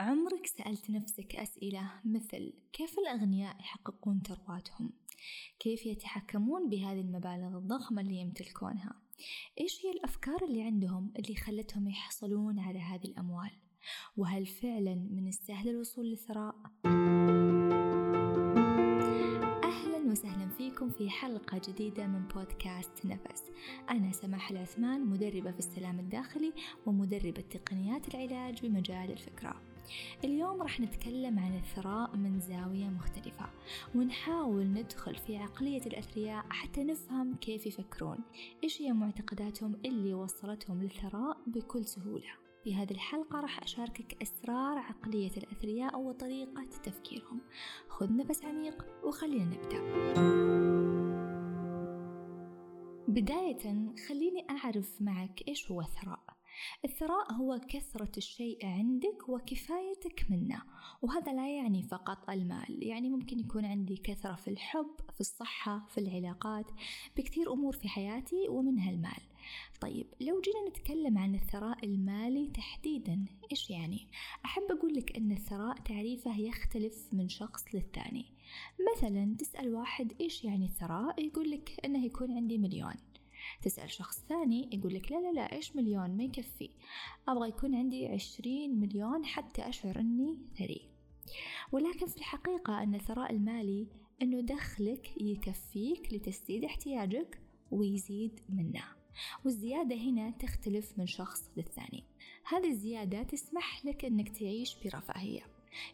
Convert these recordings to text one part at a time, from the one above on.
عمرك سألت نفسك أسئلة مثل كيف الأغنياء يحققون ثرواتهم؟ كيف يتحكمون بهذه المبالغ الضخمة اللي يمتلكونها؟ إيش هي الأفكار اللي عندهم اللي خلتهم يحصلون على هذه الأموال؟ وهل فعلا من السهل الوصول للثراء؟ أهلا وسهلا فيكم في حلقة جديدة من بودكاست نفس أنا سماح العثمان مدربة في السلام الداخلي ومدربة تقنيات العلاج بمجال الفكرة اليوم راح نتكلم عن الثراء من زاوية مختلفة ونحاول ندخل في عقلية الأثرياء حتى نفهم كيف يفكرون إيش هي معتقداتهم اللي وصلتهم للثراء بكل سهولة. في هذه الحلقة راح أشاركك أسرار عقلية الأثرياء وطريقة تفكيرهم. خذ نفس عميق وخلينا نبدأ. بداية خليني أعرف معك إيش هو الثراء. الثراء هو كثرة الشيء عندك وكفايتك منه وهذا لا يعني فقط المال يعني ممكن يكون عندي كثرة في الحب في الصحة في العلاقات بكثير أمور في حياتي ومنها المال. طيب لو جينا نتكلم عن الثراء المالي تحديدا إيش يعني؟ أحب أقول لك أن الثراء تعريفه يختلف من شخص للثاني. مثلا تسأل واحد إيش يعني الثراء؟ يقول لك أنه يكون عندي مليون. تسأل شخص ثاني يقول لك لا لا لا إيش مليون ما يكفي. أبغى يكون عندي عشرين مليون حتى أشعر أني ثري. ولكن في الحقيقة أن الثراء المالي أنه دخلك يكفيك لتسديد احتياجك ويزيد منه. والزيادة هنا تختلف من شخص للثاني. هذه الزيادة تسمح لك أنك تعيش برفاهية.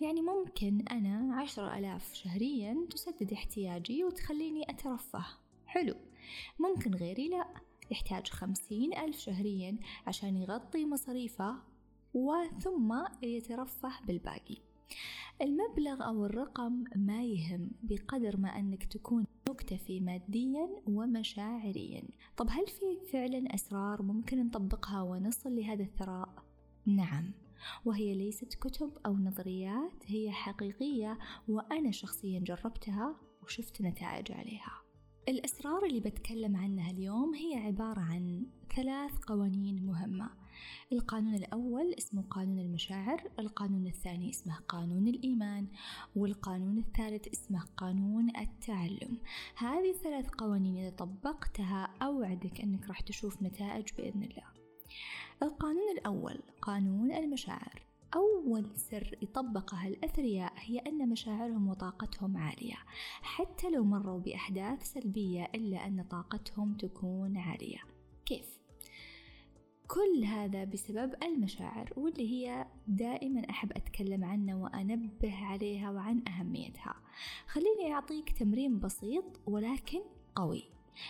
يعني ممكن أنا عشرة ألاف شهريا تسدد احتياجي وتخليني أترفه. حلو. ممكن غيري لا يحتاج خمسين ألف شهريا عشان يغطي مصاريفه وثم يترفه بالباقي. المبلغ أو الرقم ما يهم بقدر ما أنك تكون مكتفي ماديا ومشاعريا. طب هل في فعلا أسرار ممكن نطبقها ونصل لهذا الثراء؟ نعم وهي ليست كتب أو نظريات هي حقيقية وأنا شخصيا جربتها وشفت نتائج عليها. الأسرار اللي بتكلم عنها اليوم هي عبارة عن ثلاث قوانين مهمة. القانون الأول اسمه قانون المشاعر القانون الثاني اسمه قانون الإيمان والقانون الثالث اسمه قانون التعلم. هذه الثلاث قوانين إذا طبقتها أوعدك أنك راح تشوف نتائج بإذن الله. القانون الأول قانون المشاعر. أول سر يطبقها الأثرياء هي أن مشاعرهم وطاقتهم عالية. حتى لو مروا بأحداث سلبية إلا أن طاقتهم تكون عالية. كيف؟ كل هذا بسبب المشاعر واللي هي دائما أحب أتكلم عنها وأنبه عليها وعن أهميتها. خليني أعطيك تمرين بسيط ولكن قوي.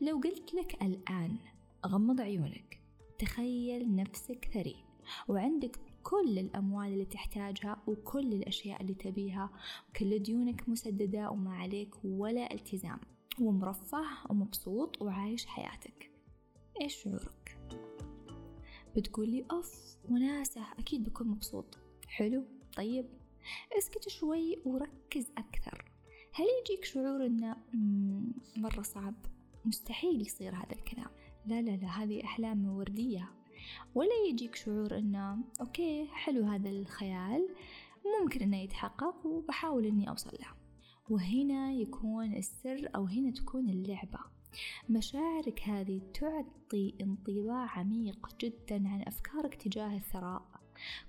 لو قلت لك الآن غمض عيونك. تخيل نفسك ثري وعندك كل الأموال اللي تحتاجها وكل الأشياء اللي تبيها. كل ديونك مسددة وما عليك ولا التزام. ومرفه ومبسوط وعايش حياتك. إيش شعورك؟ بتقولي أوف وناسة أكيد بكون مبسوط. حلو طيب. اسكت شوي وركز أكثر. هل يجيك شعور إنه مرة صعب؟ مستحيل يصير هذا الكلام. لا لا لا هذه أحلام وردية. ولا يجيك شعور إنه أوكي حلو هذا الخيال ممكن إنه يتحقق وبحاول إني أوصل له. وهنا يكون السر أو هنا تكون اللعبة. مشاعرك هذه تعطي انطباع عميق جدا عن أفكارك تجاه الثراء.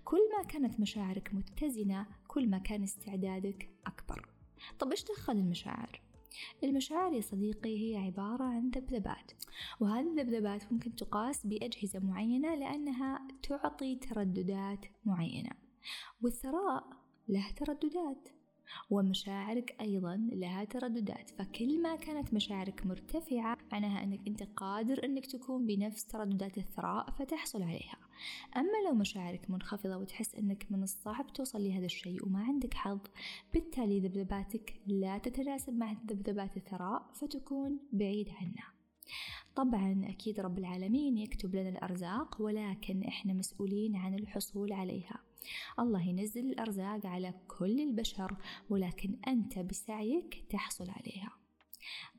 كل ما كانت مشاعرك متزنة كل ما كان استعدادك أكبر. طب إيش دخل المشاعر؟ المشاعر يا صديقي هي عبارة عن ذبذبات وهذه الذبذبات ممكن تقاس بأجهزة معينة لأنها تعطي ترددات معينة والثراء له ترددات. ومشاعرك أيضا لها ترددات. فكل ما كانت مشاعرك مرتفعة معناها أنك أنت قادر أنك تكون بنفس ترددات الثراء فتحصل عليها. أما لو مشاعرك منخفضة وتحس أنك من الصعب توصل لهذا الشيء وما عندك حظ بالتالي ذبذباتك لا تتناسب مع ذبذبات الثراء فتكون بعيد عنها. طبعا أكيد رب العالمين يكتب لنا الأرزاق ولكن إحنا مسؤولين عن الحصول عليها. الله ينزل الأرزاق على كل البشر ولكن أنت بسعيك تحصل عليها.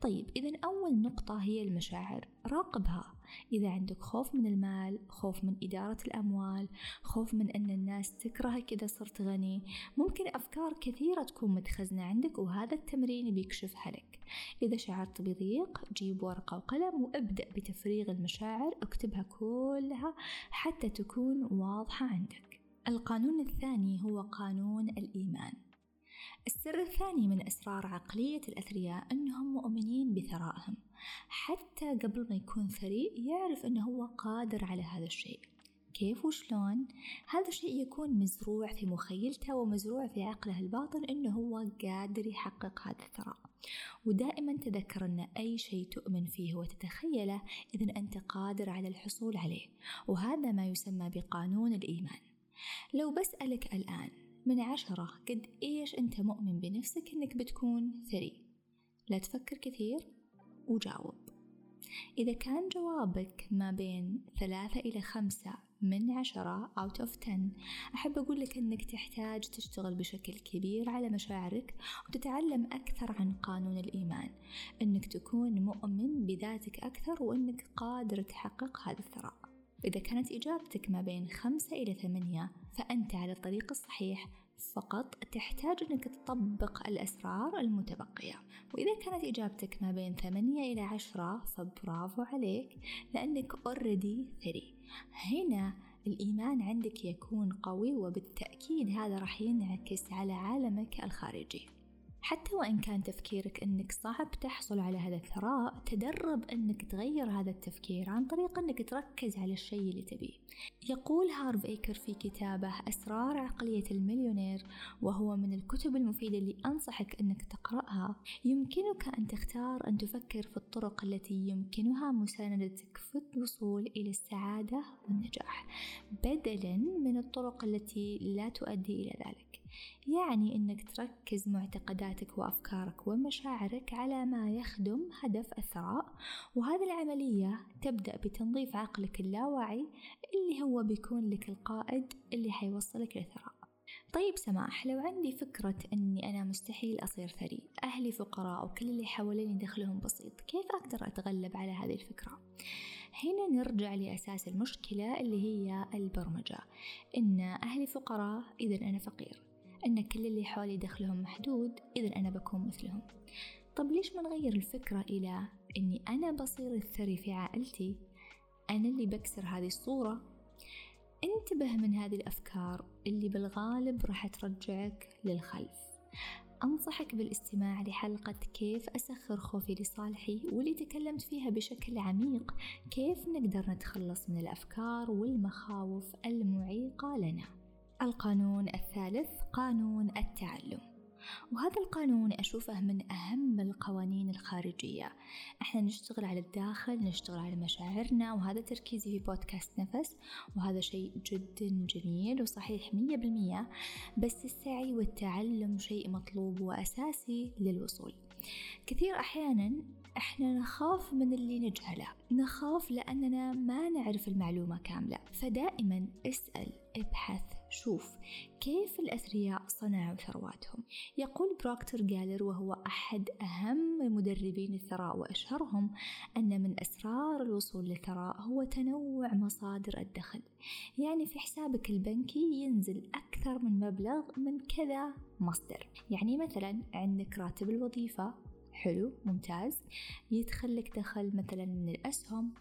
طيب إذا أول نقطة هي المشاعر راقبها. إذا عندك خوف من المال خوف من إدارة الأموال خوف من أن الناس تكرهك إذا صرت غني ممكن أفكار كثيرة تكون متخزنة عندك وهذا التمرين بيكشفها لك إذا شعرت بضيق جيب ورقة وقلم وابدأ بتفريغ المشاعر اكتبها كلها حتى تكون واضحة عندك. القانون الثاني هو قانون الإيمان. السر الثاني من أسرار عقلية الأثرياء أنهم مؤمنين بثرائهم. حتى قبل ما يكون ثري يعرف أنه هو قادر على هذا الشيء. كيف وشلون؟ هذا الشيء يكون مزروع في مخيلته ومزروع في عقله الباطن أنه هو قادر يحقق هذا الثراء. ودائما تذكر أن أي شيء تؤمن فيه وتتخيله إذا أنت قادر على الحصول عليه. وهذا ما يسمى بقانون الإيمان. لو بسألك الآن من عشرة قد إيش أنت مؤمن بنفسك أنك بتكون ثري؟ لا تفكر كثير وجاوب. إذا كان جوابك ما بين ثلاثة إلى خمسة من عشرة out of 10 أحب أقول لك أنك تحتاج تشتغل بشكل كبير على مشاعرك وتتعلم أكثر عن قانون الإيمان أنك تكون مؤمن بذاتك أكثر وأنك قادر تحقق هذا الثراء. إذا كانت إجابتك ما بين خمسة إلى ثمانية فأنت على الطريق الصحيح. فقط تحتاج أنك تطبق الأسرار المتبقية. وإذا كانت إجابتك ما بين ثمانية إلى عشرة فبرافو عليك لأنك already ثري هنا الإيمان عندك يكون قوي وبالتأكيد هذا راح ينعكس على عالمك الخارجي. حتى وإن كان تفكيرك أنك صعب تحصل على هذا الثراء تدرب أنك تغير هذا التفكير عن طريق أنك تركز على الشيء اللي تبيه. يقول هارف إيكر في كتابه أسرار عقلية المليونير وهو من الكتب المفيدة اللي أنصحك أنك تقرأها. يمكنك أن تختار أن تفكر في الطرق التي يمكنها مساندتك في الوصول إلى السعادة والنجاح بدلا من الطرق التي لا تؤدي إلى ذلك. يعني أنك تركز معتقداتك وأفكارك ومشاعرك على ما يخدم هدف الثراء وهذه العملية تبدأ بتنظيف عقلك اللاواعي اللي هو بيكون لك القائد اللي حيوصلك للثراء طيب سماح لو عندي فكرة أني أنا مستحيل أصير ثري أهلي فقراء وكل اللي حواليني دخلهم بسيط كيف أقدر أتغلب على هذه الفكرة؟ هنا نرجع لأساس المشكلة اللي هي البرمجة إن أهلي فقراء إذا أنا فقير أن كل اللي حولي دخلهم محدود إذا أنا بكون مثلهم. طب ليش ما نغير الفكرة إلى أني أنا بصير الثري في عائلتي؟ أنا اللي بكسر هذه الصورة. انتبه من هذه الأفكار اللي بالغالب راح ترجعك للخلف. أنصحك بالاستماع لحلقة كيف أسخر خوفي لصالحي واللي تكلمت فيها بشكل عميق كيف نقدر نتخلص من الأفكار والمخاوف المعيقة لنا. القانون الثالث قانون التعلم. وهذا القانون أشوفه من أهم القوانين الخارجية. إحنا نشتغل على الداخل نشتغل على مشاعرنا وهذا تركيزي في بودكاست نفس. وهذا شيء جدا جميل وصحيح مية بالمية. بس السعي والتعلم شيء مطلوب وأساسي للوصول. كثير أحيانا إحنا نخاف من اللي نجهله. نخاف لأننا ما نعرف المعلومة كاملة. فدائما اسأل ابحث شوف كيف الأثرياء صنعوا ثرواتهم؟ يقول بروكتر جالر وهو أحد أهم مدربين الثراء وأشهرهم أن من أسرار الوصول للثراء هو تنوع مصادر الدخل. يعني في حسابك البنكي ينزل أكثر من مبلغ من كذا مصدر. يعني مثلا عندك راتب الوظيفة حلو ممتاز. يدخل لك دخل مثلا من الأسهم.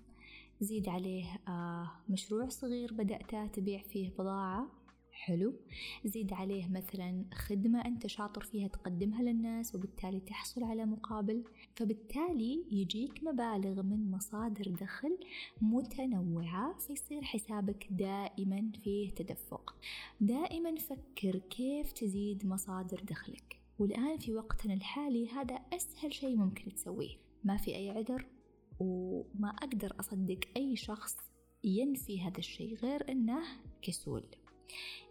زيد عليه آه مشروع صغير بدأته تبيع فيه بضاعة. حلو. زيد عليه مثلا خدمة أنت شاطر فيها تقدمها للناس وبالتالي تحصل على مقابل فبالتالي يجيك مبالغ من مصادر دخل متنوعة فيصير حسابك دائما فيه تدفق. دائما فكر كيف تزيد مصادر دخلك. والآن في وقتنا الحالي هذا أسهل شيء ممكن تسويه. ما في أي عذر وما أقدر أصدق أي شخص ينفي هذا الشيء غير أنه كسول.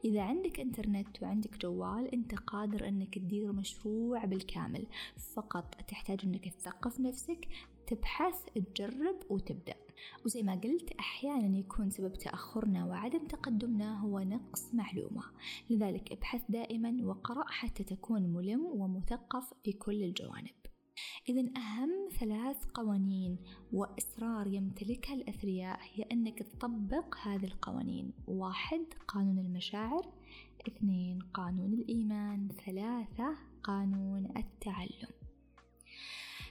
إذا عندك إنترنت وعندك جوال أنت قادر أنك تدير مشروع بالكامل. فقط تحتاج أنك تثقف نفسك تبحث تجرب وتبدأ. وزي ما قلت أحيانا يكون سبب تأخرنا وعدم تقدمنا هو نقص معلومة. لذلك ابحث دائما وقرأ حتى تكون ملم ومثقف بكل الجوانب. إذا أهم ثلاث قوانين وأسرار يمتلكها الأثرياء هي أنك تطبق هذه القوانين. واحد قانون المشاعر. اثنين قانون الإيمان. ثلاثة قانون التعلم.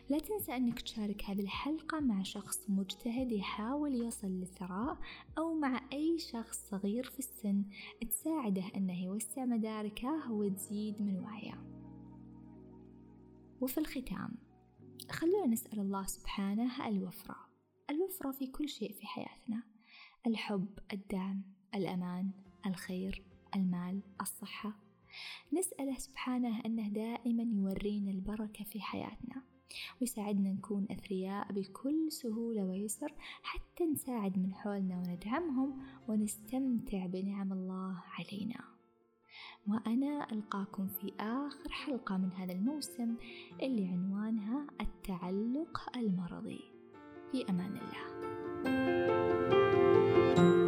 لا تنسى أنك تشارك هذه الحلقة مع شخص مجتهد يحاول يصل للثراء أو مع أي شخص صغير في السن. تساعده أنه يوسع مداركه وتزيد من وعيه. وفي الختام خلونا نسأل الله سبحانه الوفرة. الوفرة في كل شيء في حياتنا. الحب الدعم الأمان الخير المال الصحة. نسأله سبحانه أنه دائما يورينا البركة في حياتنا ويساعدنا نكون أثرياء بكل سهولة ويسر حتى نساعد من حولنا وندعمهم ونستمتع بنعم الله علينا. وأنا ألقاكم في آخر حلقة من هذا الموسم اللي عنوانها التعلق المرضي في أمان الله. thank you